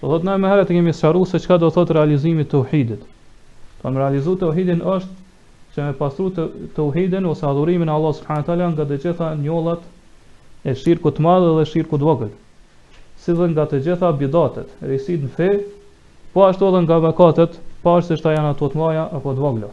Do thotë na më herët kemi sqaruar se çka do thotë realizimi i teuhidit. Pra me realizu teuhidin është që me pastru teuhidin ose adhurimin e Allahut subhanahu wa taala nga të gjitha njollat e shirkut të madh dhe shirkut të vogël. Si dhe nga të gjitha bidatet, risit në fe, po ashtu edhe nga mëkatet, pavarësisht a janë ato të mëdha apo të vogla.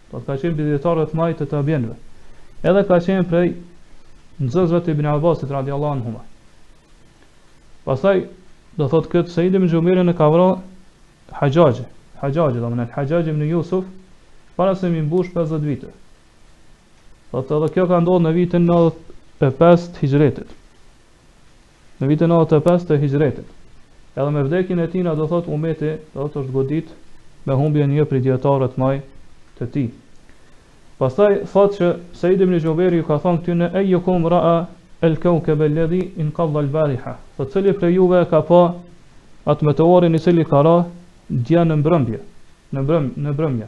Thotë ka qenë prej dijetarëve të mëdhenj të tabiinëve. Edhe ka qenë prej nxënësve të Ibn Abbasit radiallahu anhuma. Pastaj do thotë këtë Said ibn Jubair e ka vrarë Hajjaji, Hajjaji domethënë Hajjaji ibn Yusuf para se mi mbush 50 vite. Thotë edhe kjo ka ndodhur në vitin 95 të Hijretit. Në vitin nëntëdhjetë e pesë të Hixhretit. Edhe me vdekjen e tij na do thotë ummeti, do thotë është godit me humbjen e një prej dijetarëve të tij. Pastaj thotë që Said ibn Jubairi ju ka thonë këtyne ejukum ra'a el kawkab alladhi inqadha al bariha. Thotë cili prej juve e ka pa atë meteorin i cili ka ra dje në mbrëmje, në mbrëm, në mbrëmje.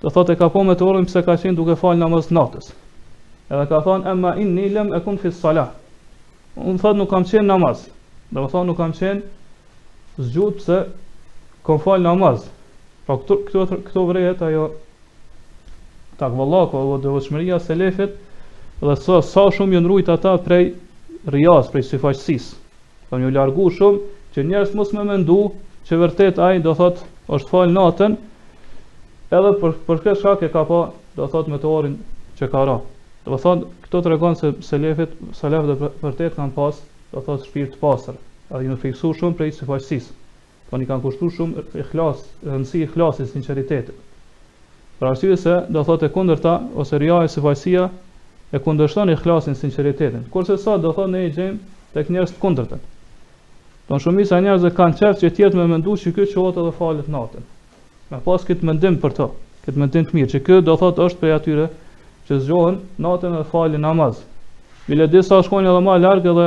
Do thotë e ka pa meteorin pse ka qenë duke fal namaz natës. Edhe ka thonë emma inni lem ekun fis salah. Unë thotë nuk kam qenë namaz. Domethonë nuk kam qenë zgjut pse kam fal namaz. Pra këtu këtu këtu vërehet ajo takvallaku apo devotshmëria e selefit dhe sa sa shumë janë rujt ata prej rias, prej syfaqësisë. Janë largu shumë që njerëz mos me mendu që vërtet ai do thot është fal natën edhe për për këtë shkak e ka pa do thot meteorin që ka ra. Domethonë, kjo tregon se selefët, selefët vërtet kanë pas, do të thotë shpirt të pastër, edhe janë friksu shumë prej syfaqësisë. Por i kanë kushtuar shumë ihlas, rëndësi ihlasit, sinqeritetit. Për arsye se, do të thotë e kundërta, ose riaja, syfaqësia, e kundërshton ihlasin, sinqeritetin. Kurse sot, do të thotë, ne e gjejmë tek njerëz të kundërtën. Don shumica e njerëzve kanë qejf që të tjerët me mendu që ky çohet edhe falet natën. Me pas këtë mendim për to, këtë mendim të mirë, që ky do thotë është prej atyre që zgjohen natën dhe falin namaz. Bile disa shkojnë edhe më larg edhe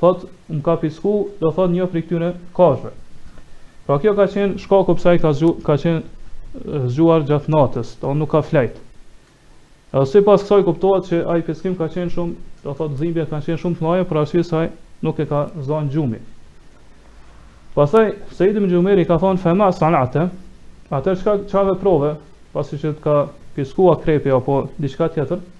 thotë, më ka pisku, do thotë një prej këtyre kafshëve. Pra kjo ka qenë shkaku pse ai ka zgju, ka qenë zgjuar gjatë natës, do nuk ka flejt. Edhe sipas kësaj kuptohet se ai piskim ka qenë shumë, do thotë dhimbja ka qenë shumë të mëdha për arsye se ai nuk e ka zënë gjumi. Pastaj Said ibn Jubairi ka thonë fema sanate, thotë çka çka veprove, pasi që të ka pisku akrepi apo diçka tjetër,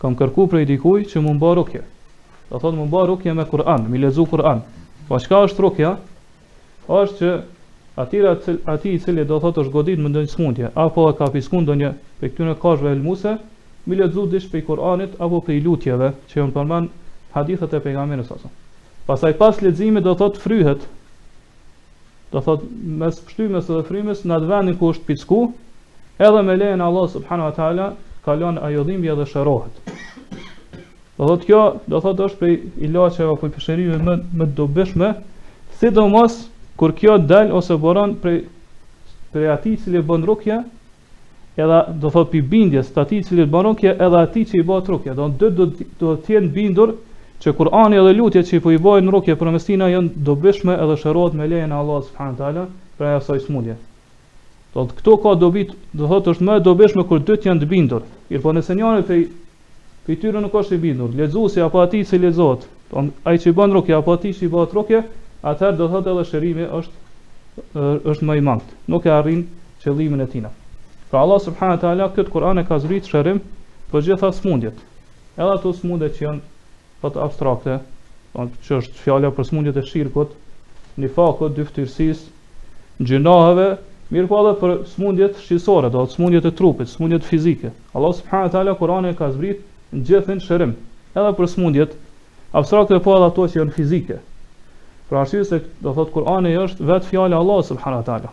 Kam kërku prej dikuj që me m'ba rukje. Do thot me m'ba rukje me Kur'an, me m'lexu Kur'an. Po çka është rukja? Është që atira ati i cili do thot është godit me ndonjë smundje, apo e ka picku ndonjë prej këtyre kafshve helmuse, me i lexu diç prej Kur'anit apo prej lutjeve që janë përmend n'hadithet e pejgamberit sa. Pastaj pas leximit do thot fryhet do thot mes pështymës dhe frymës në atë vendin ku është picku, edhe me lejen e Allah subhanahu wa taala kalon ajo dhimbje dhe shërohet. Do thot kjo, do thot është prej ilaçeve apo shërimeve më më të dobishme, sidomos kur kjo dal ose boron prej prej atij i cili bën rukje, Edhe do thot pi bindjes të atij i cili bën rukje edhe atij që i bëhet rukje. Do të dy do të jenë bindur që Kur'ani edhe lutjet që i po i bëjnë rukje përmes tyne janë dobishme edhe shërohet me lejen e Allahut subhanahu teala prej asaj smundje. Do të këtu ka dobi, do thot është më e dobishme kur dyt janë të bindur. Mirpo nëse njëri prej Prej tyre nuk është i bindur. Lexuesi apo atij që i lexohet, do thotë ai që i bën rukje apo atij që i bëhet rukje, atëherë do të thotë edhe shërimi është është më i mangët. Nuk e arrin qëllimin e tina. Pra Allah subhanahu wa taala këtë Kur'an e ka zbrit shërim për gjitha smundjet. Edhe ato smundje që janë Thotë abstrakte, domethënë që është fjala për sëmundjet e shirkut, nifakut, dyftyrësisë, gjynaheve, mirëpo edhe për sëmundjet shqisore, do të sëmundjet e trupit, sëmundjet fizike. Allah subhanahu wa taala Kur'anin e ka zbrit gjithin shërim, edhe për sëmundjet abstrakte po edhe ato që janë fizike. Për arsye se do thotë Kur'ani është vetë fjala e Allah subhanahu wa taala.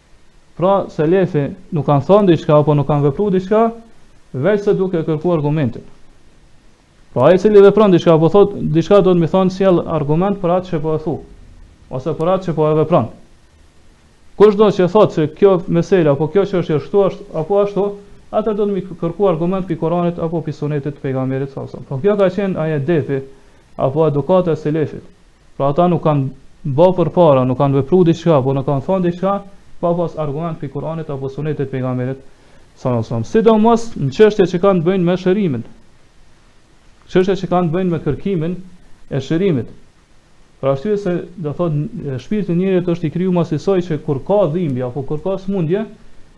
Pra, selefi nuk kanë thënë diçka apo nuk kanë vepruar diçka, veçse duke kërku argumentin. Pra, ai i cili vepron diçka apo thot diçka do të me i thonë sjell argument për atë që po e thu, ose për atë që po e vepron. Kush do që thot se kjo mesela apo kjo çështje është ashtu ashtu apo ashtu, atëher do të me kërku argument prej Kur'anit apo prej Sunetit të pejgamberit sa sa. Po kjo ka qenë edebi apo edukata e selefit. Pra ata nuk kanë bo përpara, nuk kanë vepruar diçka, apo nuk kanë thënë diçka pa pas argument prej Kur'anit apo Sunetit të pejgamberit sallallahu alajhi wasallam. Sidomos në çështje që kanë të bëjnë me shërimin. Çështje që kanë të bëjnë me kërkimin e shërimit. Për arsye se do thot shpirti i njeriut është i krijuar në asi soji që kur ka dhimbje apo kur ka smundje,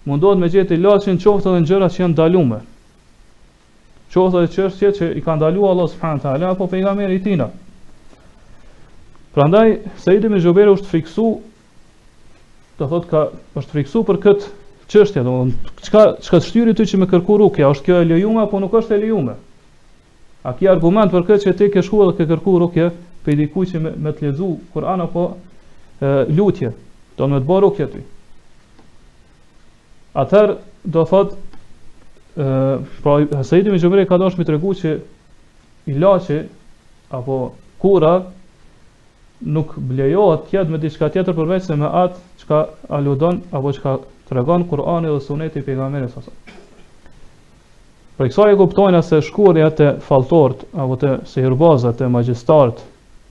mundohet me gjetë ilaçin qoftë edhe në gjëra që janë ndaluar. qoftë edhe çështje që i ka ndaluar Allahu subhanahu wa taala apo pejgamberi i tij. Prandaj Said ibn Jubair është friksu do thotë ka është friksu për këtë çështje, domethënë çka çka të shtyri ty që me kërku rukje, është kjo e lejume apo nuk është e lejume? A ki argument për këtë që ti ke shku dhe ke kërku rukje prej dikujt që me, me të lexu Kur'an apo e, lutje, do me të bo rukje ty? Atëherë do thot ë pra Said ibn Jubair ka dashur të tregojë se ilaçi apo kura nuk lejohet të jetë me diçka tjetër përveç se me atë çka aludon apo çka tregon Kur'ani dhe Suneti i pejgamberit sa. Prej kësaj e kuptojnë se shkuarja te falltort apo te sehirbazat te magjistart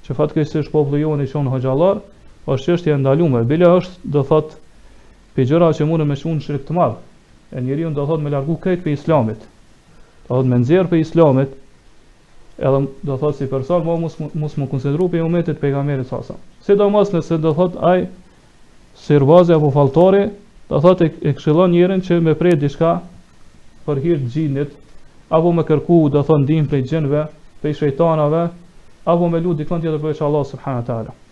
që fatkeqësisht populli jonë i quan hoxhallar, është çështje e ndaluar. Bile është do thotë Prej gjërave që munden me çu në shirk të madh, e njeriun do thotë me largu krejt prej Islamit, do thotë me nxjerr prej Islamit, edhe do thotë si person më mos mos me konsideru prej umetit pejgamberit sa sa. Sidomos nëse do thotë ai sihirbazi apo falltori, do thotë e këshillon njerin që me pre diçka për hir të xhinit, apo me kërku do thotë ndihmë prej xhinëve, prej shejtanave, apo me lut dikon tjetër përveç Allahut subhanahu wa taala.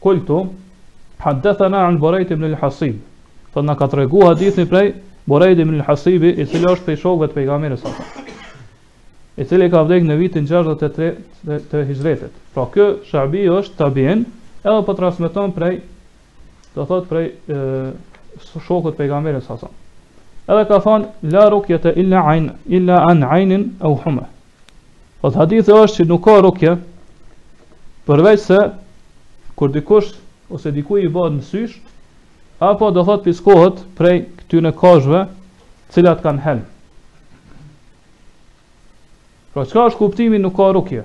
Kultu, haddethena an Burejd ibn al-Hasib. Thot na ka tregu hadithin prej Burejd ibn al-Hasibi, i cili është prej shokëve të pejgamberit sa. I cili ka vdekur në vitin 63 të, të Hijretit. Pra ky Shabi është tabiin, edhe po transmeton prej do thot prej e, shokut pejgamberit sa. Edhe ka thon la rukjete illa ain illa an ainin au huma. Thot hadithi është që nuk ka rukje përveç se kur dikush ose dikujt i bëhet mësysh, apo do thot pickohet prej këtyne kafshve t'cilat kanë helm. Pra çka është kuptimi nuk ka rukje?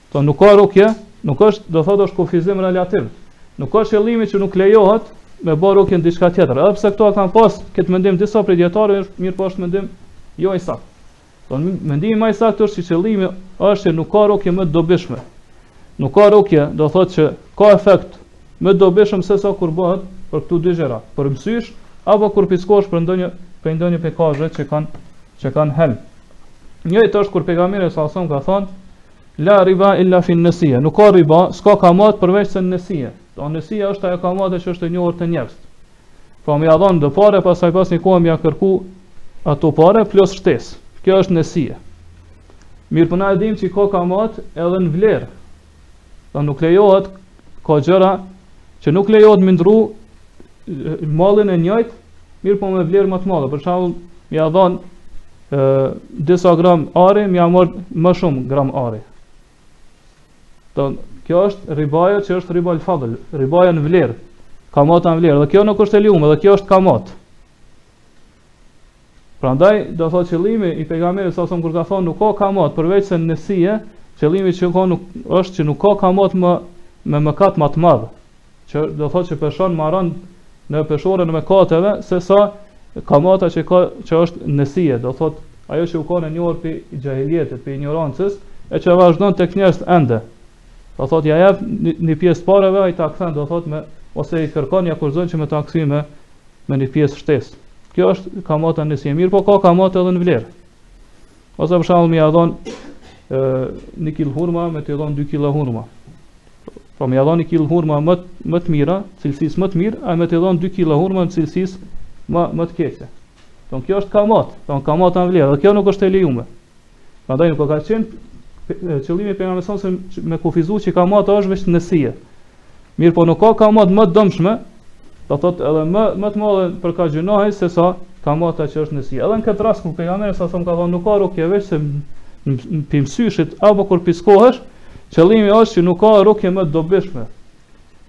Po nuk ka rukje, nuk është, do thotë është kufizim relativ. Nuk ka qëllimi që nuk lejohet me bo rukje në diçka tjetër. Edhe pse këta kanë pas këtë mendim disa prej dijetarëve, mirëpo është mendim jo i saktë. Po mendimi më i saktë është që qëllimi është që nuk ka rukje më të dobishme. Nuk ka rukje, do thotë që ka efekt më të dobishëm se sa kur bëhet për këto dy gjëra, për mësysh apo kur pickohesh prej ndonjë prej ndonjë prej kafshve që kanë që kanë helm. Njëjtë është kur pejgamberi sa son ka thonë La riba illa fi nesia, nuk ka riba, s'ka kamat përveç se në nesia. Do nesia është ajo kamate që është e njohur te njerëzit. Pra me ia dhon do pare, pastaj pas një kohë me ia kërku ato pare plus shtesë. Kjo është nesia. Mirëpo na e dimë që ka kamat edhe në vlerë. Do nuk lejohet Ka gjëra që nuk lejohet me ndrru malin e njëjt, mirëpo me vlerë më të madhe. Për shembull, me ia dhon disa gram ari, me ia marr më shumë gram ari. Do kjo është ribaja që është riba al-fadl, ribaja në vlerë. Kamata në vlerë, dhe kjo nuk është e lejume, dhe kjo është kamatë. Prandaj do thotë qëllimi i pejgamberit savs kur ka thonë nuk ka kamat përveç se nesie, qëllimi që ka nuk është që nuk ka kamat më me mëkat më të madh. Që do thotë që peshon ma rënd në peshorën e mëkateve se sa kamata që ka që është nesie, do thotë ajo që u kanë e njohur prej xhahilijetit, prej injorancës, e që vazhdon te ca njerëz ende. Do thotë, ja jep një pjesë pareve, ai ta kthen, do thotë, me, ose i kërkon, ja kushtëzon që me ta kthy me, me një pjesë shtesë. Kjo është kamata nesie, mirëpo ka kamata edhe në vlerë. Ose për shembull me ia dhon një kil hurma, me t'i dhon 2 kg hurma. Apo me ia dhon 1 kg hurma më më të mira, cilësisë më të mirë, e me t'i dhon 2 kg hurma të cilësisë më më të keqe. Don kjo është kamat, don kamata në vlerë, kjo nuk është e lejume. Prandaj nuk ka qenë qëllimi pejgamberit savs me kufizu që kamata është veç nesia. Mirëpo nuk ka kamat më të dëmshme, do thot edhe më më të madhe për ka gjynahi se sa kamata që është nesia. Edhe në këtë rast ku pejgamberi savs thon ka thon nuk ka rukje veç se pi msyshit apo kur pickohesh, qëllimi është që nuk ka rukje më të dobishme.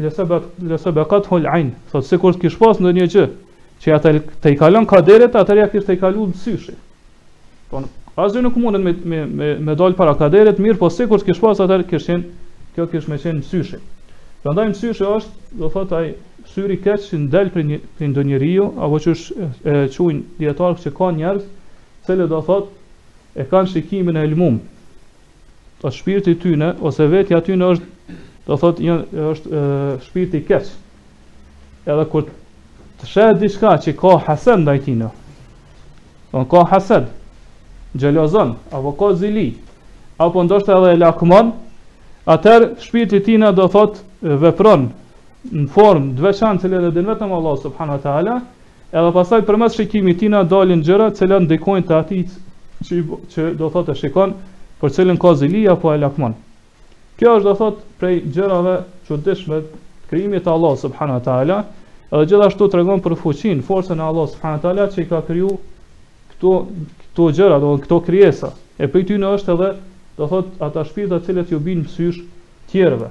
Lesebekat-hu el-ajn, thotë sikur të kish pas ndonjë gjë që ja tejkalon kaderit, atëherë ja kish tejkalu msyshi. Po asgjë nuk mundet me me me, me dal para kaderit, mirëpo sikur të kish pas atëherë kish qenë kjo kish me qenë msyshi. Prandaj msyshi është, do thotë ai syri i keq që del prej një prej ndonjë njeriu, apo që është e quajn dijetarët që ka njerëz, se do thotë e kanë shikimin e helmum, Po shpirti i tyne ose vetja e tyne është do thotë ai është e, shpirti i keq. Edhe kur të sheh diçka që ka hased ndaj tina, ka hased, xhelozon apo ka zili, apo ndoshta edhe e lakmon, atëherë shpirti i tina do thotë vepron në formë të veçantë të cilën e din vetëm Allah subhanahu wa taala, Edhe pastaj përmes shikimit tina dalin gjëra të cilat ndikojnë te atij që i që do thotë e shikon për të cilën ka zili apo e lakmon. Kjo është do thotë prej gjërave t'çuditshme të krijimit të Allahut subhanahu wa taala, edhe gjithashtu tregon për fuqinë, forcën e Allahut subhanahu wa taala që i ka kriju këto këto gjëra, do këto krijesa. E prej tyre është edhe do thotë ata shpirta të cilët ju bijnë msysh tjerëve.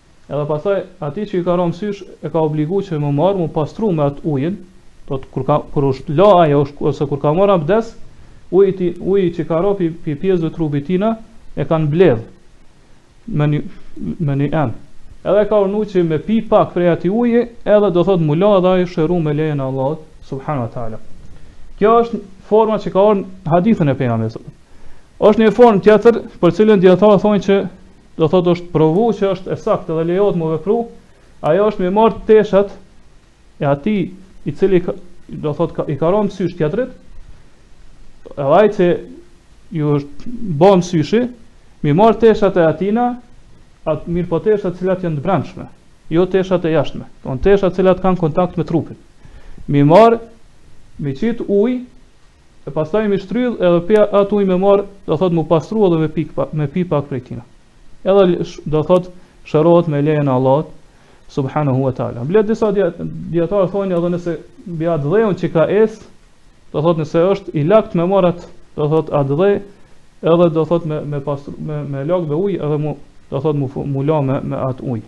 Edhe pastaj atij që i ka ra msysh e ka obligu që me marr me u pastru me atë ujin, do thotë kur ka kur është la ai është ose kur ka marr abdes, uji ti uji që ka ra pi pi pjesëve të trupit tina e kanë mbledh në një në një enë. Edhe ka urdhnu që me pi pak prej atij uji, edhe do thotë me u la edhe ai është shëru me lejen e Allahut subhanahu wa taala. Kjo është forma që ka ardhur në hadithin e pejgamberit. Është një formë tjetër për cilën dijetarët thonë që do thotë është provu që është e saktë dhe lejohet mu vepru, ajo është me marrë teshat e atij i cili ka, do thotë ka, i ka ra mësysh tjetrit, edhe ai që ju është bo mësyshi, me marrë teshat e tina, atë mirëpo teshat të cilat janë të brendshme, jo teshat e jashtme, do thotë teshat të cilat kanë kontakt me trupin, mi marrë, mi qitë n'ujë, E pastaj mi shtrydh edhe pi atë ujë me marr, do thotë mu pastru edhe me pi me pi pak prej tij. Edhe do thotë shërohet me lejen e Allahut subhanahu wa taala. Bile disa dietar thonë edhe nëse mbi atë dheun që ka ec, do thotë nëse është i lakt me marr atë, do thotë atë dhe edhe do thotë me me pastru me me lak me ujë edhe mu do thotë mu, mu la me, me atë ujë.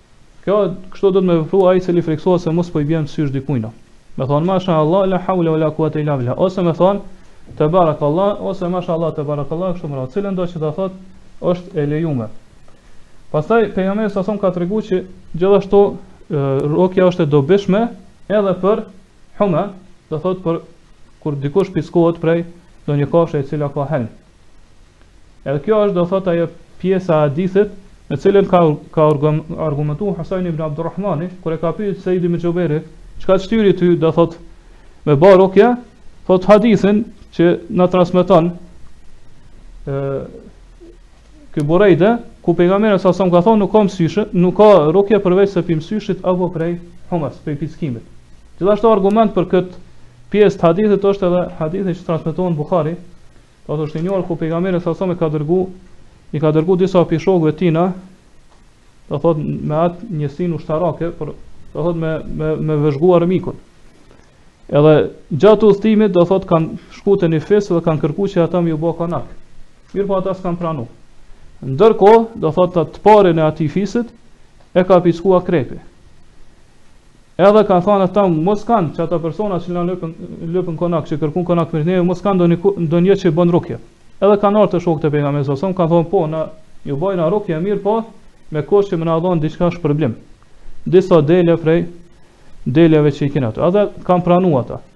Kjo kështu duhet me vepru ai i cili friksohet se mos po i bjen sysh dikujt. Me thon masha Allah la hawla wala quwata illa billah ose me thon tebarak Allah ose masha Allah tebarak Allah kështu me radhë. Cilëndo që ta thot është e lejuar. Pastaj pejgamberi sa son ka treguar që gjithashtu rukja është e dobishme edhe për huma, do thot për kur dikush pickohet prej donjë kafshë e cila ka helm. Edhe kjo është do thot ajo pjesa e hadithit me cilën ka ka argumentuar Husain ibn Abdulrahmani kur e ka pyet Said ibn Jubairi çka të shtyri ty do thot me bo rukje thot hadithin që na transmeton ë ky Burejde ku pejgamberi sa sa ka thonë nuk ka mësyshe nuk ka rukje përveç se pi mësyshit apo prej humas prej pickimit gjithashtu argument për kët pjesë të hadithit është edhe hadithi që transmeton Buhari Do thotë është i njohur ku pejgamberi sa sa ka dërgu, i ka dërgu disa pi shokëve tina, do të thotë me atë njësin ushtarake, për, do të thotë me, me, me vëzhgu armikun. Edhe gjatë udhëtimit do thotë kanë shku te një fis dhe kanë kërku që ata me ju bo konak. Mirëpo ata s'kanë pranu. Ndërkohë, do thotë të të parin e atij fisit, e ka picku akrepi. Edhe kanë thënë ata mos kanë që ata persona që na lypën lypën konak, që kërkun konak për neve, mos kanë ndonjë ndonjë që bon rukje. Edhe kanë ardhur te shokët e pejgamberit sa son, kanë thënë po na ju bojna rukje mirëpo me kusht që me na dhon diçka shpërblim. Disa dele prej deleve që i kanë ata. Edhe kanë pranuar ata.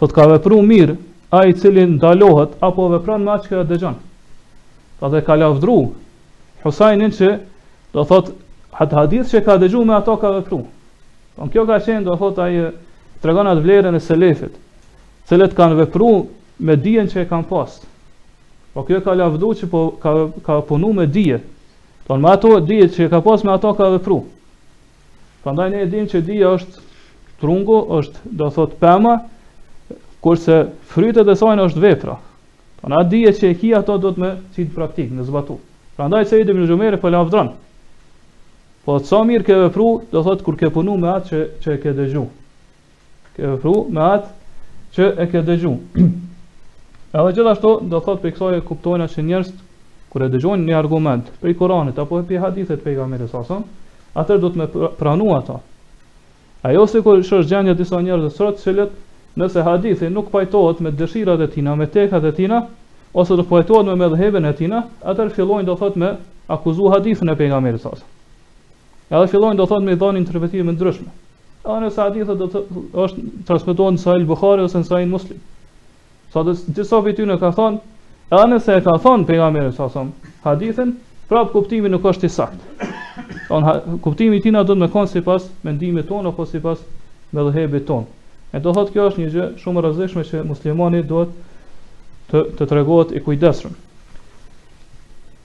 Thotë ka vepru mirë ai i cili ndalohet apo vepron me atë që e dëgjon. Dhe dhe ka lavdru Husajnin që do thotë atë hadith që ka dëgju me ato ka vepru. Po kjo ka qenë do thotë ajo tregon atë vlerën e selefit, të cilët kanë vepru me dijen që e kanë pas. Po ky e ka lavdru që po ka, ka punu me dije. Thotë me ato dije që e ka pas me ato ka vepru. Prandaj ne e dimë që dija është trungu, është do të thotë pema, kurse frytet e sajna është vepra. Do thotë dija që e ki ato duhet me qit n'praktikë, me zbatu. Prandaj Seid ibn Xhubejri po lavdron. Po thotë sa mirë ke vepru, do thotë kur ke punu me atë që që e ke dëgju. Ke vepru me atë që e ke dëgju. Edhe gjithashtu, do thot prej kësaj e kuptojmë që njerëzit, kur e dëgjojnë një argument, prej Kuranit, apo prej hadithit pejgamberit salallahu alejhi ve selem, atëherë duhet me pranu ato. E jo sikurse është gjendja disa njerëzve sot, cilët, nëse hadithi nuk pajtohet me dëshirat e tina, me tekat e tina, ose nuk pajtohet me medhhebin e tina, atëherë fillojnë do thot me akuzu hadithin e pejgamberit salallahu alejhi ve selem. Edhe fillojnë do thot me i dhanë interpretime ndryshme. Edhe nëse hadithi do thotë është transmetuar në Sahih Buhari ose në Sahih Muslim. Sa që disa prej tyre kanë thënë, edhe nëse e ka thënë pejgamberi salallahu alejhi ve selem hadithin, prap kuptimi nuk është i saktë. Don kuptimi i tij na duhet me kon sipas mendimit ton apo sipas medhhebit ton. E do thotë kjo është një gjë shumë e rrezikshme që muslimani duhet të të tregohet i kujdesshëm.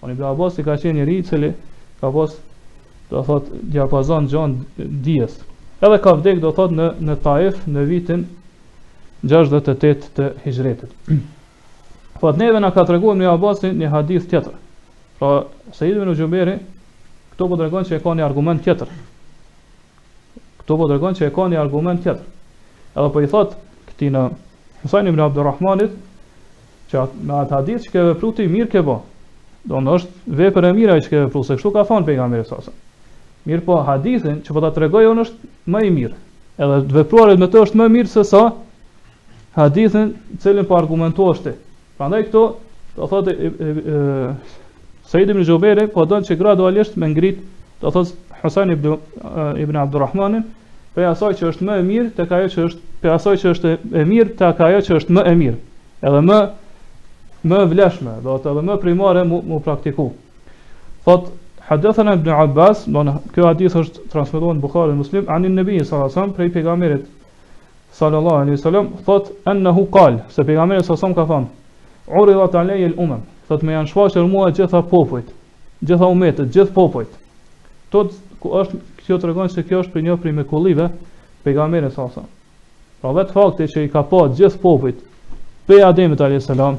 Por Ibn Abbasi ka qenë njëri i cili ka pas do thot diapazon gjon dijes. Edhe ka vdek do thot në në Taif në vitin 68 të Hijretit. Po thotë neve na ka tregu Ibn Abbasi një hadith tjetër. Pra Said ibn Xhubejri këtu po tregon që e ka një argument tjetër. Këtu po tregon që e ka një argument tjetër. Edhe po i thot këtij Husain ibn Abdurrahmanit që at, me atë hadith që ke vepruar ti mirë ke bë. Domethënë është vepër e mira që ke vepruar, se kështu ka thënë pejgamberi salallahu alejhi ve selem. Mirë po hadithin që po ta tregoj unë është më i mirë. Edhe të vepruarit me të është më mirë se sa hadithin të cilin po argumentohesh ti. Prandaj këtu do thotë Said ibn Xhubejri po don që gradualisht me ngrit do thotë Husain ibn ibn Abdurrahmanin prej asaj që është më e mirë tek ajo që është prej asaj që është e mirë tek ajo që është më e mirë edhe më e vlefshme do thotë edhe më primare mu, mu praktiku thot Hadathana ibn Abbas, domethënë ky hadith është transmetohet në Bukhari dhe Muslim, anin nëbi, sallallahu alaihi wasallam prej pejgamberit Sallallahu alejhi ve selem thotë ennehu kal, se pejgamberi salallahu alejhi ve selem ka thënë, Uridat alejje el umem, thotë më janë shfaqur mua gjitha popujt, gjitha umetet, gjithë popujt. Thotë ku është kjo tregon se kjo është prej, një prej mrekullive pejgamberit salallahu alejhi ve selem. Pra vetë fakti që i ka pa gjithë popujt prej Ademit alayhis salam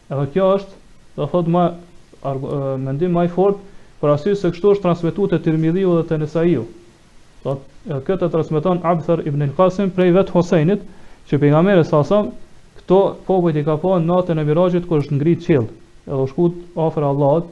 Edhe kjo është, do thotë mendim më i fortë, për arsye se kështu është transmetuar te Tirmidhiu dhe te Nesaiu. Do thotë këtë e transmeton Abther ibn al-Qasim prej vet Husajnit, që pejgamberi salallahu alejhi ve selem këto popujt i ka pa natën e Miraxhit kur është ngrit n'qiell, edhe u shku afër Allahut,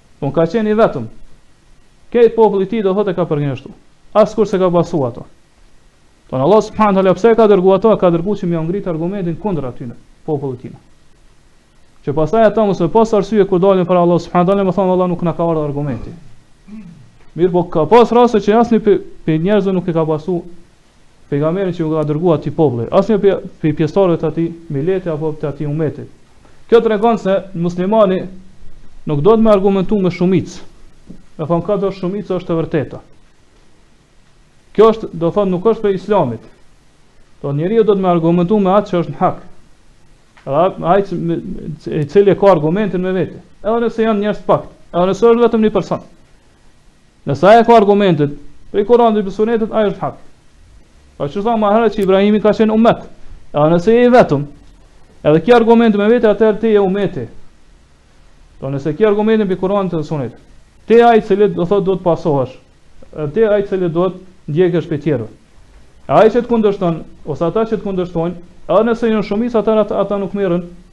Po ka qenë i vetëm. Krejt populli i tij do thotë e ka përgënjeshtru. Askush s'e ka pasu atë. Po Allah subhanahu wa taala pse ka dërgu atë, ka dërgu që me ngrit argumentin kundër atyne, popullit tina. Që pastaj ata mos me pas arsye kur dalin para Allah subhanahu wa taala, me thonë Allah nuk na ka ardhë argumenti. Mirëpo ka pas raste që asnjë prej njerëzve nuk e ka pasu Pejgamberin që ju ka dërguar atij populli, asnjë prej pjesëtarëve të atij mileti apo të atij ummeti. Kjo tregon se muslimani nuk duhet me argumentu me shumicë. E thonë ka do shumica është e vërteta. Kjo është, do thotë, nuk është prej islamit. Po njeriu duhet me argumentu me atë që është në hak. Ai i cili ka argumentin me vete. Edhe nëse janë njerëz pak, edhe nëse është vetëm një person. Nëse ai ka argumentet prej Kur'anit dhe Sunetit, ai është hak. Po siç thamë më herët që Ibrahimi ka qenë umet, edhe nëse je i vetëm, edhe ke argument me vete atëherë ti je umeti. Do nëse ke argument mbi Kur'anin dhe Sunetin. Ti je ai i cili do thotë do të pasohesh, edhe ti je ai i cili do të ndiqesh prej tjerëve. Ai që të kundërshton ose ata që të kundërshtojnë, edhe nëse janë shumicë ata ata nuk merren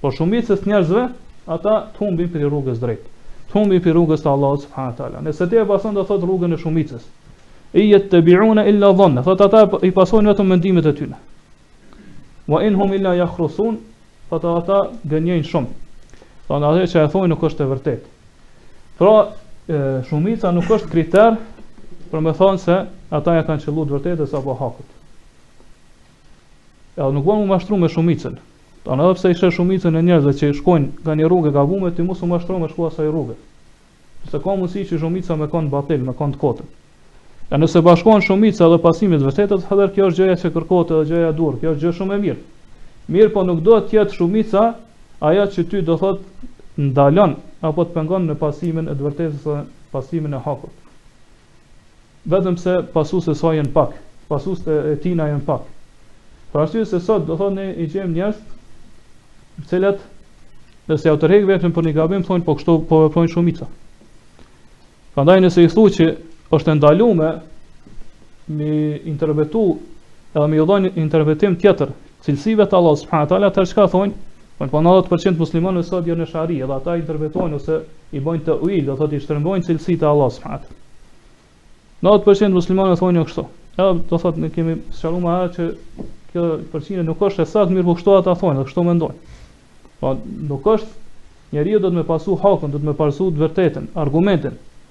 Por shumicës njerëzve ata të humbin prej rrugës drejt. Të humbin prej rrugës të Allahut subhanahu teala. Nëse ti e pason do thot rrugën e shumicës. In jettebiune illa dhanna, thot ata i pasojnë vetëm mendimet e tyre. Wa in hum illa yakhrusun, thot ata gënjejnë shumë. Thot ajo që e thonë nuk është e vërtetë. Pra, shumica nuk është kriter për me thonë se ata ia kanë qëllu të vërtetës apo hakut. Edhe nuk bën me u mashtru me shumicën, Pra edhe pse i sheh shumicën e njerëzve që shkojnë nga një rrugë e gabuar, ti mos u mashtro me shku asaj rruge. Sepse ka mundësi që shumica me kanë batil, me kanë të kotën. E nëse bashkohen shumica dhe pasimi i të vërtetës, atëherë kjo është gjëja që kërkohet edhe gjëja e duhur, kjo është gjë shumë e mirë. Mirëpo nuk duhet të jetë shumica ajo që ty do thot ndalon apo të pengon në pasimin e të vërtetës ose pasimin e hakut. vetëm pse pasuesit e saj janë pak, pasuesit e tina janë pak. Për arsye se sot do thotë ne i gjejmë njerëz të cilët nëse ia tërheq vërejtjen për një gabim thonë po kështu po veprojnë shumica. Prandaj nëse i thua që është e ndaluar me interpretu edhe me ju dhënë interpretim tjetër Cilësive të Allahut subhanahu wa taala ata çka thonë, thonë po 90 për qind muslimanëve sot janë eshari dhe ata interpretojnë ose i bëjnë teuil, do thotë i shtrembërojnë cilësitë e Allahut subhanahu wa taala. 90 për qind muslimanëve thonë janë kështu. Edhe do thotë ne kemi sqaruar më herët që kjo përqindje nuk është e saktë, mirëpo kështu ata thonë, kështu mendojnë. Po nuk është njeriu duhet me pasu hakun, duhet me pasu të vërtetën, argumentin.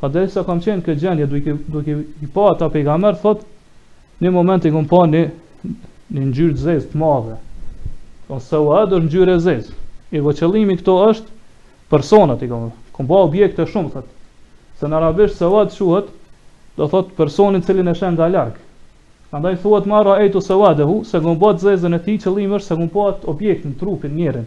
Tha derisa kam qenë këtë gjendje duke duke i pa ata pejgamber thot një moment i kam pa një një ngjyrë të zezë të madhe. Don sawadun ngjyrë e zezë. E po qëllimi këtu është personat i kam. Kam pa objekte shumë thot. Se në arabisht sawad quhet do thot personin cilin e sheh nga larg. Prandaj thuhet ma ra'aytu sawadahu s'e kam pa të zezën e tij qëllimi është s'e kam pa objektin trupin njerin.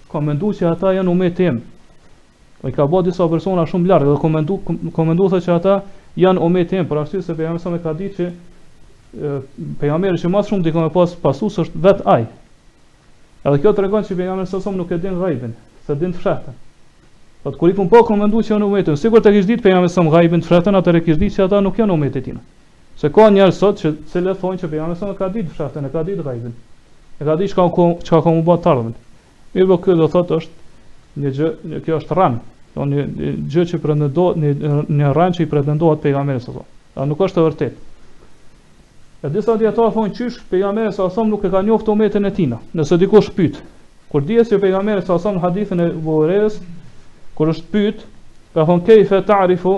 Kam mendu që ata janë umeti im. Po i ka pa disa persona shumë larg dhe ka mendu kam mendu thotë që ata janë umeti im, për arsye se pejgamberi sa më ka ditë që pejgamberi që më shumti ka me pas pasues është vet ai. Edhe kjo tregon se pejgamberi sa më nuk e din ghaibin, s'e din të fshahtën. Po kur i pa po ka mendu që janë umeti im, sikur ta kish ditë pejgamberi sa më ghaibin të fshahtën, atër e kish ditë se ata nuk janë umeti i tina. Se ka njerëz sot të cilët thonë që pejgamberi sa e ka ditë fshahtën, e ka ditë ghaibin. E ka ditë çka ka çka ka me bo të ardhmen. Mirëpo kjo do thotë është një gjë, një kjo është rran. Do një, një gjë që pretendohet një një rran që i pretendohet pejgamberit sa. Ajo nuk është e vërtetë. E disa dietar thonë qysh pejgamberi sa sa nuk e ka njoftë umetin e tina. Nëse dikush pyet, kur dihet se pejgamberi sa sa në hadithin e Buhariut kur është pyet, ka thonë keife ta'rifu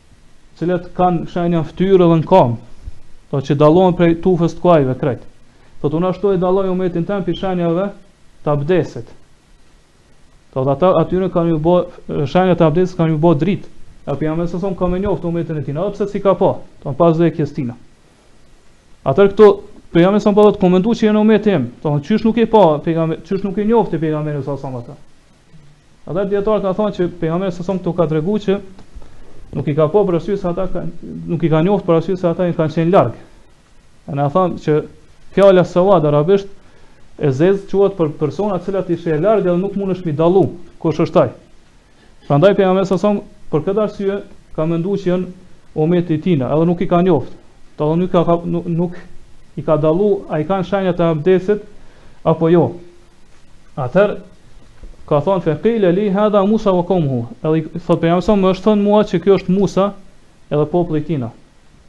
cilët kanë shenja në fytyrë dhe në kam, dhe që dallohen prej tufës të kuajve krejt. Thot unë ashtu e dalloj umetin tem prej shenjave të abdesit. Thot ata atyne kanë ju bo, shenjat e abdesit kanë ju bo dritë. E pejgamberi sa sëm ka me njoftë umetin e tina, edhe pse s'i ka pa, domethënë pas vdekjes tina. Atër këtu pejgamberi sa po thot kam mendu që janë umeti jem. Do të qysh nuk e pa pejgamberi, qysh nuk e njofti pejgamberi sa sa ata. Atër dietarët kanë thonë që pejgamberi sa sa këtu ka tregu që nuk i ka pa për arsye se ata ka, nuk i ka njoft për arsye se ata i kanë qenë larg. E na thonë që fjala sawad arabisht e zez quhet për persona të cilat i sheh larg dhe nuk mundesh me dallu kush është ai. Prandaj pejgamberi sa sa për këtë arsye ka menduar që janë umeti i tina, edhe nuk i ka njoft. Do të nuk ka nuk, nuk i ka dallu, a i kanë shenjat e abdesit apo jo. Atër ka thonë fe qile li hadha Musa wa qawmuhu. Edhe thot pejgamberi sa më është thënë mua që kjo është Musa edhe populli i tina.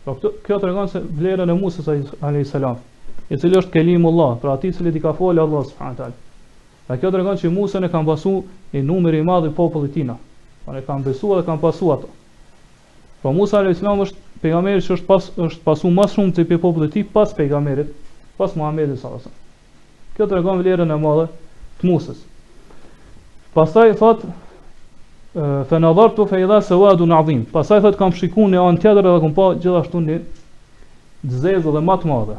Po këtu kjo tregon se vlerën e Musa alayhis salam, i cili është kelimullah, pra atë i cili i ka folë Allah subhanahu wa taala. Dhe kjo tregon që Musën e kanë pasu një numër i madh i popullit tina. Pra e kanë besu dhe kanë pasu ato. Pra Musa alejhi selam është pejgamberi që është pas është pasu më shumti prej popullit të tij pas pejgamberit, pas Muhamedit sallallahu alaihi wasallam. Kjo tregon vlerën e madhe të Musës. Pastaj thot fa nadartu fa idha sawadun azim. Pastaj thot kam shiku në anë tjetër dhe kam pa gjithashtu një zezë edhe më të madhe.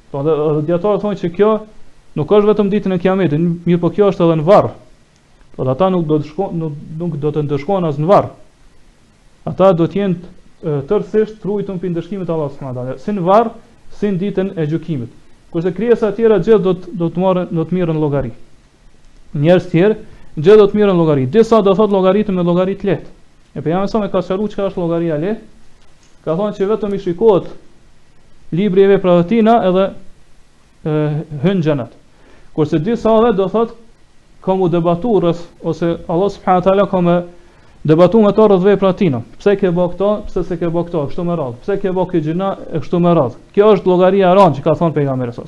Po dhe edhe dijetarët thonë që kjo nuk është vetëm ditën e Kiametit, mirëpo kjo është edhe në varr. Po ata nuk do të shkojnë nuk, nuk do të ndëshkohen as në varr. Ata do të jenë tërësisht t'rujtun prej ndëshkimit të Allahut subhanahu wa taala, si në varr, si në ditën e gjykimit. Kurse krijesat tjera gjithë do të do të marrin do të mirren n'llogari. njerëzt tjerë, gjithë do të mirren n'llogari. Disa do thotë llogaritë me llogari të lehtë. E pejgamberi e ka sqaru çka është llogaria lehtë, ka thonë që vetëm i shikohet libri i veprave tina edhe hyn n'xhenet. Kurse disa edhe do thotë ka m'u debatu rreth, ose Allah subhanahu taala ka me debatu me ta rreth veprave tina. Pse ke bë këto, pse se ke bë këto, kështu me radhë. Pse ke bë këtë gjynah, kështu me radhë. Kjo është llogaria e ranë që ka thonë pejgamberi sa.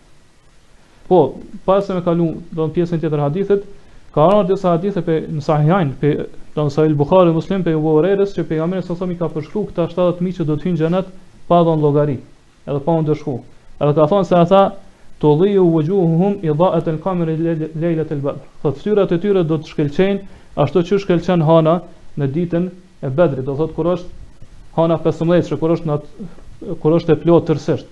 Po, para se me kalu, do në pjesën tjetër t'hadithit, ka ardhë disa hadithe pe, në sahihajn, pe, do në Sahih Bukhari, Muslim, pe Ebu Hurejres, që pejgamberi sa sam i ka përshkru këta 70.000 që do të hynë n'xhenet, pa dhon llogari, edhe pa u ndëshku. Edhe ka thonë se ata, tudiu vuxhuhuhum idaetel kameri lejletel bedr. Thot, ftyrat e tyre do të shkëlqejnë, ashtu siç shkëlqen hana në ditën e bedrit, do thot, kur është hana 15, që kur është, në, kur është e plotë tërsisht.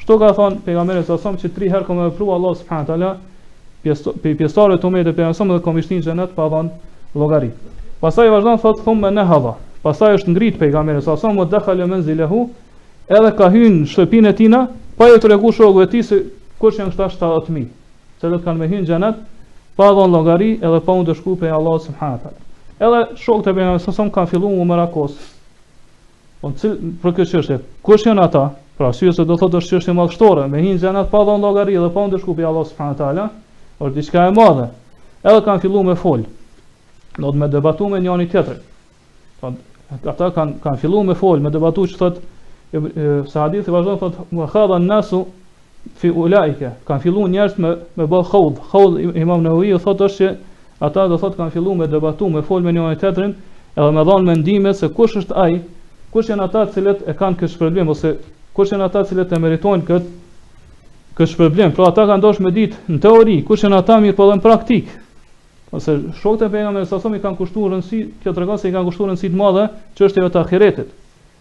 Kështu ka thënë pejgamberi sa sa që tri herë ka me veçu Allahu subhanahu wa taala pe pjesëtarëve të umetit të pejgamberit dhe ka me i shti n'xhenet pa dhën llogari. Pastaj vazhdon thot thumma nahadha. Pastaj është ngrit pejgamberi sa sam dakhala manzilahu edhe ka hyn n'shtëpinë e tina pa i treguar shokëve të tij se kush janë këta 70000 se do të kanë me hyn n'xhenet pa dhën llogari edhe pa u ndëshku prej Allahu subhanahu wa taala. Edhe shokët e pejgamberit sa sa kanë fillu m'u merakos Po cil për këtë çështje, kush janë ata? Për arsye se do thotë është çështje madhështore, me hi në xhenet pa dhënë llogari dhe pa u ndëshku pe Allah subhanahu wa taala, është diçka e madhe. Edhe kanë filluar me fol. Do thotë me debatu me njëri tjetrin. Po ata kanë kanë filluar me fol, me debatu që thotë se hadithi vazhdon thotë wa khadha an-nasu fi ulaike, kanë filluar njerëzt me me bë khaud, khaud Imam Newawi thotë është që ata do thotë kanë filluar me debatu, me fol me njëri tjetrin, edhe me dhënë mendime se kush është ai, kush janë ata të cilët e kanë këtë shpërblim ose kush janë ata të cilët e meritojnë këtë këtë shpërblim. Pra ata kanë dashur me ditë në teori kush janë ata mirëpo edhe në praktik. Ose shokët e pejgamberit sa i kanë kushtuar rëndësi, kjo tregon se i kanë kushtuar rëndësi të madhe çështjeve të ahiretit.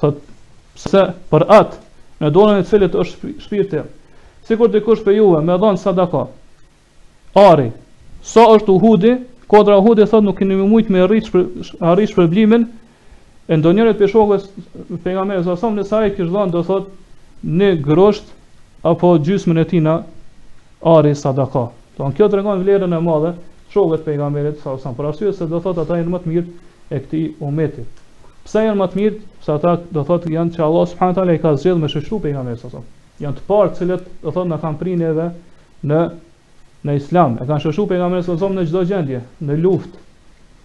Thot se për atë në dorën e t'cilit është shpirti. Sikur dikush prej juve me dhon sadaka. Ari, sa është Uhudi, kodra Uhudi thot nuk keni me mujt me arrit, me arrit shpërblimin e ndonjërit prej shokëve t'pejgamberit sa sa në sa e kish dhon do thot një grusht apo gjysmën e tina Ari sadaka. Domthon kjo tregon vlerën e madhe t'shokëve t'pejgamberit sa sa për arsye se do thotë ata janë më të mirë e këtij umeti. Pse janë më të mirë? Sepse ata do thotë janë që Allah subhanahu teala i ka zgjedh me shoqëru pejgamberin sa sa. Janë të parë të cilët do thotë na kanë prirë neve në në Islam. E kanë shoqëru pejgamberin sa sa në çdo gjendje, në luftë,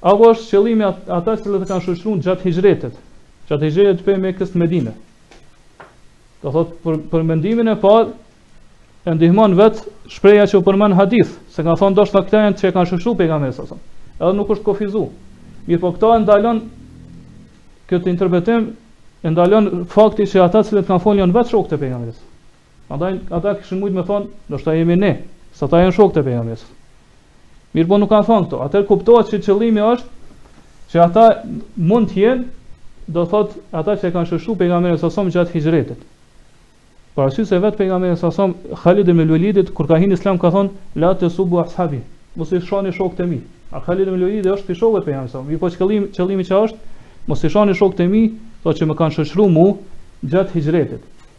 Apo është qëllimi ata që të kanë shoqëruar gjatë hijretit, gjatë hijretit prej Mekës në Medinë. Do thot për, për mendimin e parë e ndihmon vet shprehja që u përmend n'hadith, se kanë thonë ndoshta këta janë që e kanë shoqëruar pejgamberin sa. Edhe nuk është kufizu. Mirë, po këtë e ndalon këtë interpretim e ndalon fakti që ata që kanë folë janë vetë shokët e pejgamberit. Andaj ata kishin mujt me thon, ndoshta jemi ne, se ata janë shokët e pejgamberit. Mirë po nuk kanë thon këto. Atëherë kuptohet se qëllimi është që ata mund të jenë do thot ata që kanë shoqëru pejgamberin sa som gjatë hijretit. Për arsye se vet pejgamberi sa som Khalid ibn Walidit kur ka hyrë n'Islam ka thon la tesubu as'habi, mos i shani shokët e mi. A Khalid ibn Walidi është prej shokëve t'pejgamberit sa som. Mirë po qëllimi qëllimi që është mos i shani shokët e mi, thotë që më kanë shoqëruar mua gjatë hijretit.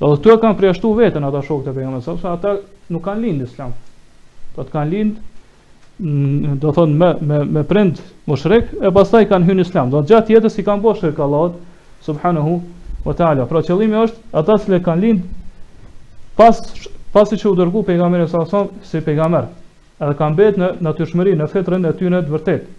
Do të thotë kanë përjashtuar veten ata shokët e pejgamberit sepse ata nuk kanë lindë n'islam. Do të kanë lindë do të thonë me me me prind mushrik e pastaj kanë hy në islam. Do të gjatë jetës i kanë bo shirk Allahut subhanahu wa taala. Pra qëllimi është ata që kanë lindë pas pasi që u dërgu pejgamberi sa sa si pejgamber edhe kanë mbetë në natyrshmëri në fitrën e tyre të vërtetë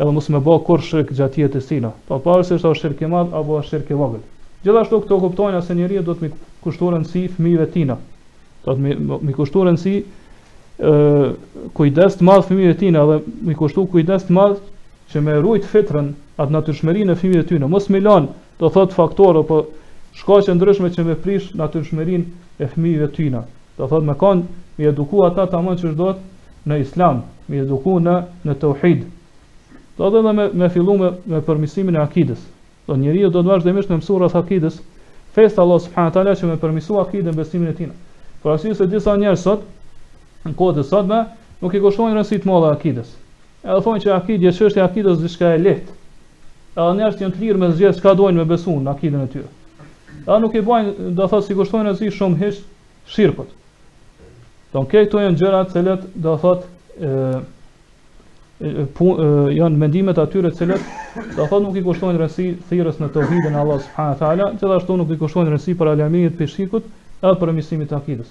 Edhe mos me bë kurr shirk gjatë jetës s'tina, pa pavarësisht a është shirk i madh apo është shirk i vogël. Gjithashtu këtu kuptojna se njeriu duhet mi kushtu rëndësi fëmijëve të tina. Do të mi, mi kushtu rëndësi ë kujdes të madh fëmijëve të tina dhe mi kushtu kujdes të madh që me rujt fitrën atë natyrshmërinë e fëmijëve tyne, mos me lanë, do thot faktorë, apo shkaqe t'ndryshme që me prish natyrshmërinë e fëmijëve tyne. Do thotë me kon me eduku ata tamam qysh dohet në Islam, me eduku në në tauhid. Do të thotë me me fillu me me përmisimin e akides. Do njeriu do të vazhdimisht me mësu rreth akides, fesë t'Allahut subhanahu wa taala që me përmisu akiden besimin e tij. Për arsye se disa njerëz sot në kohët e sotme nuk i kushtojnë rëndësi të madhe akides. Edhe thonë që akidja, çështja e akidës është diçka e lehtë. Edhe njerëzit janë të lirë me zgjedh çka dojnë me besu në akidën e tyre. Edhe nuk i bajnë, do thotë s'i kushtojnë rëndësi shumë hiç shirkut. Don këto janë gjëra të cilat do thotë ë po janë mendimet e atyne të cilat do thotë nuk i kushtojnë rëndësi thirrjes në tauhidin e Allah subhanahu wa taala, gjithashtu nuk i kushtojnë rëndësi për largimin prej shirkut edhe për mësimin e akidës.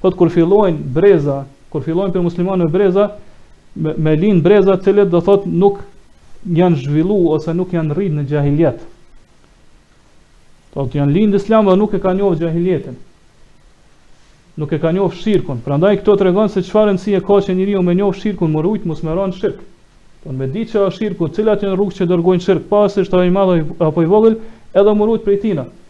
Thotë kur fillojnë breza, kur fillojnë për muslimanëve breza, me, me lindë breza të cilët do thotë nuk janë zhvillu ose nuk janë rritë në gjahiljet. Thotë janë lindë islam dhe nuk e ka njohë gjahiljetin. Nuk e ka njohë shirkun. Prandaj këto tregon se çfarë rëndësie ka që njeriu me njohë shirkun, m'u rujtë, mos me ra në shirk. Thotë me di çka shirku, cilat janë rrugë që dërgojnë shirk, pa është ai madh apo i vogël, edhe m'u rujtë prej tina.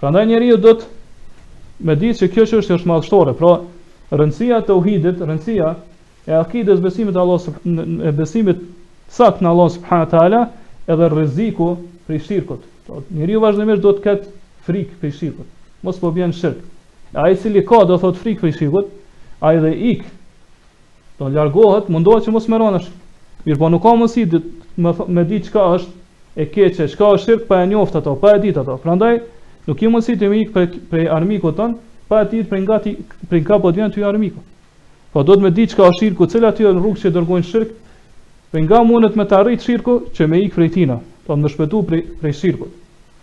Prandaj njeriu do të me ditë se kjo çështje është madhështore, pra rëndësia e tauhidit, rëndësia e akides besimit në Allah subhanahu e besimit sakt në Allah subhanahu teala, edhe rreziku prej shirkut. Pra njeriu vazhdimisht do të ketë frikë prej shirkut. Mos po bën shirk. Ai i cili ka do thot frikë prej shirkut, ai edhe ik Do largohet, mundohet që mos me ra në sh. Mirëpo nuk ka mundësi ti me me di çka është e keqe, çka është shirk pa e njoft ato, pa e ditë ato. Prandaj nuk ke mundësi ti me ik prej prej armikut tënd, pa e ditë prej nga ti, prej nga po vjen ty armiku. Po duhet me di çka është shirku, cilat janë rrugë që dërgojnë shirk, prej nga mundet me t'arrit shirku që me ik prej tina, do të me shpëtu prej prej shirkut.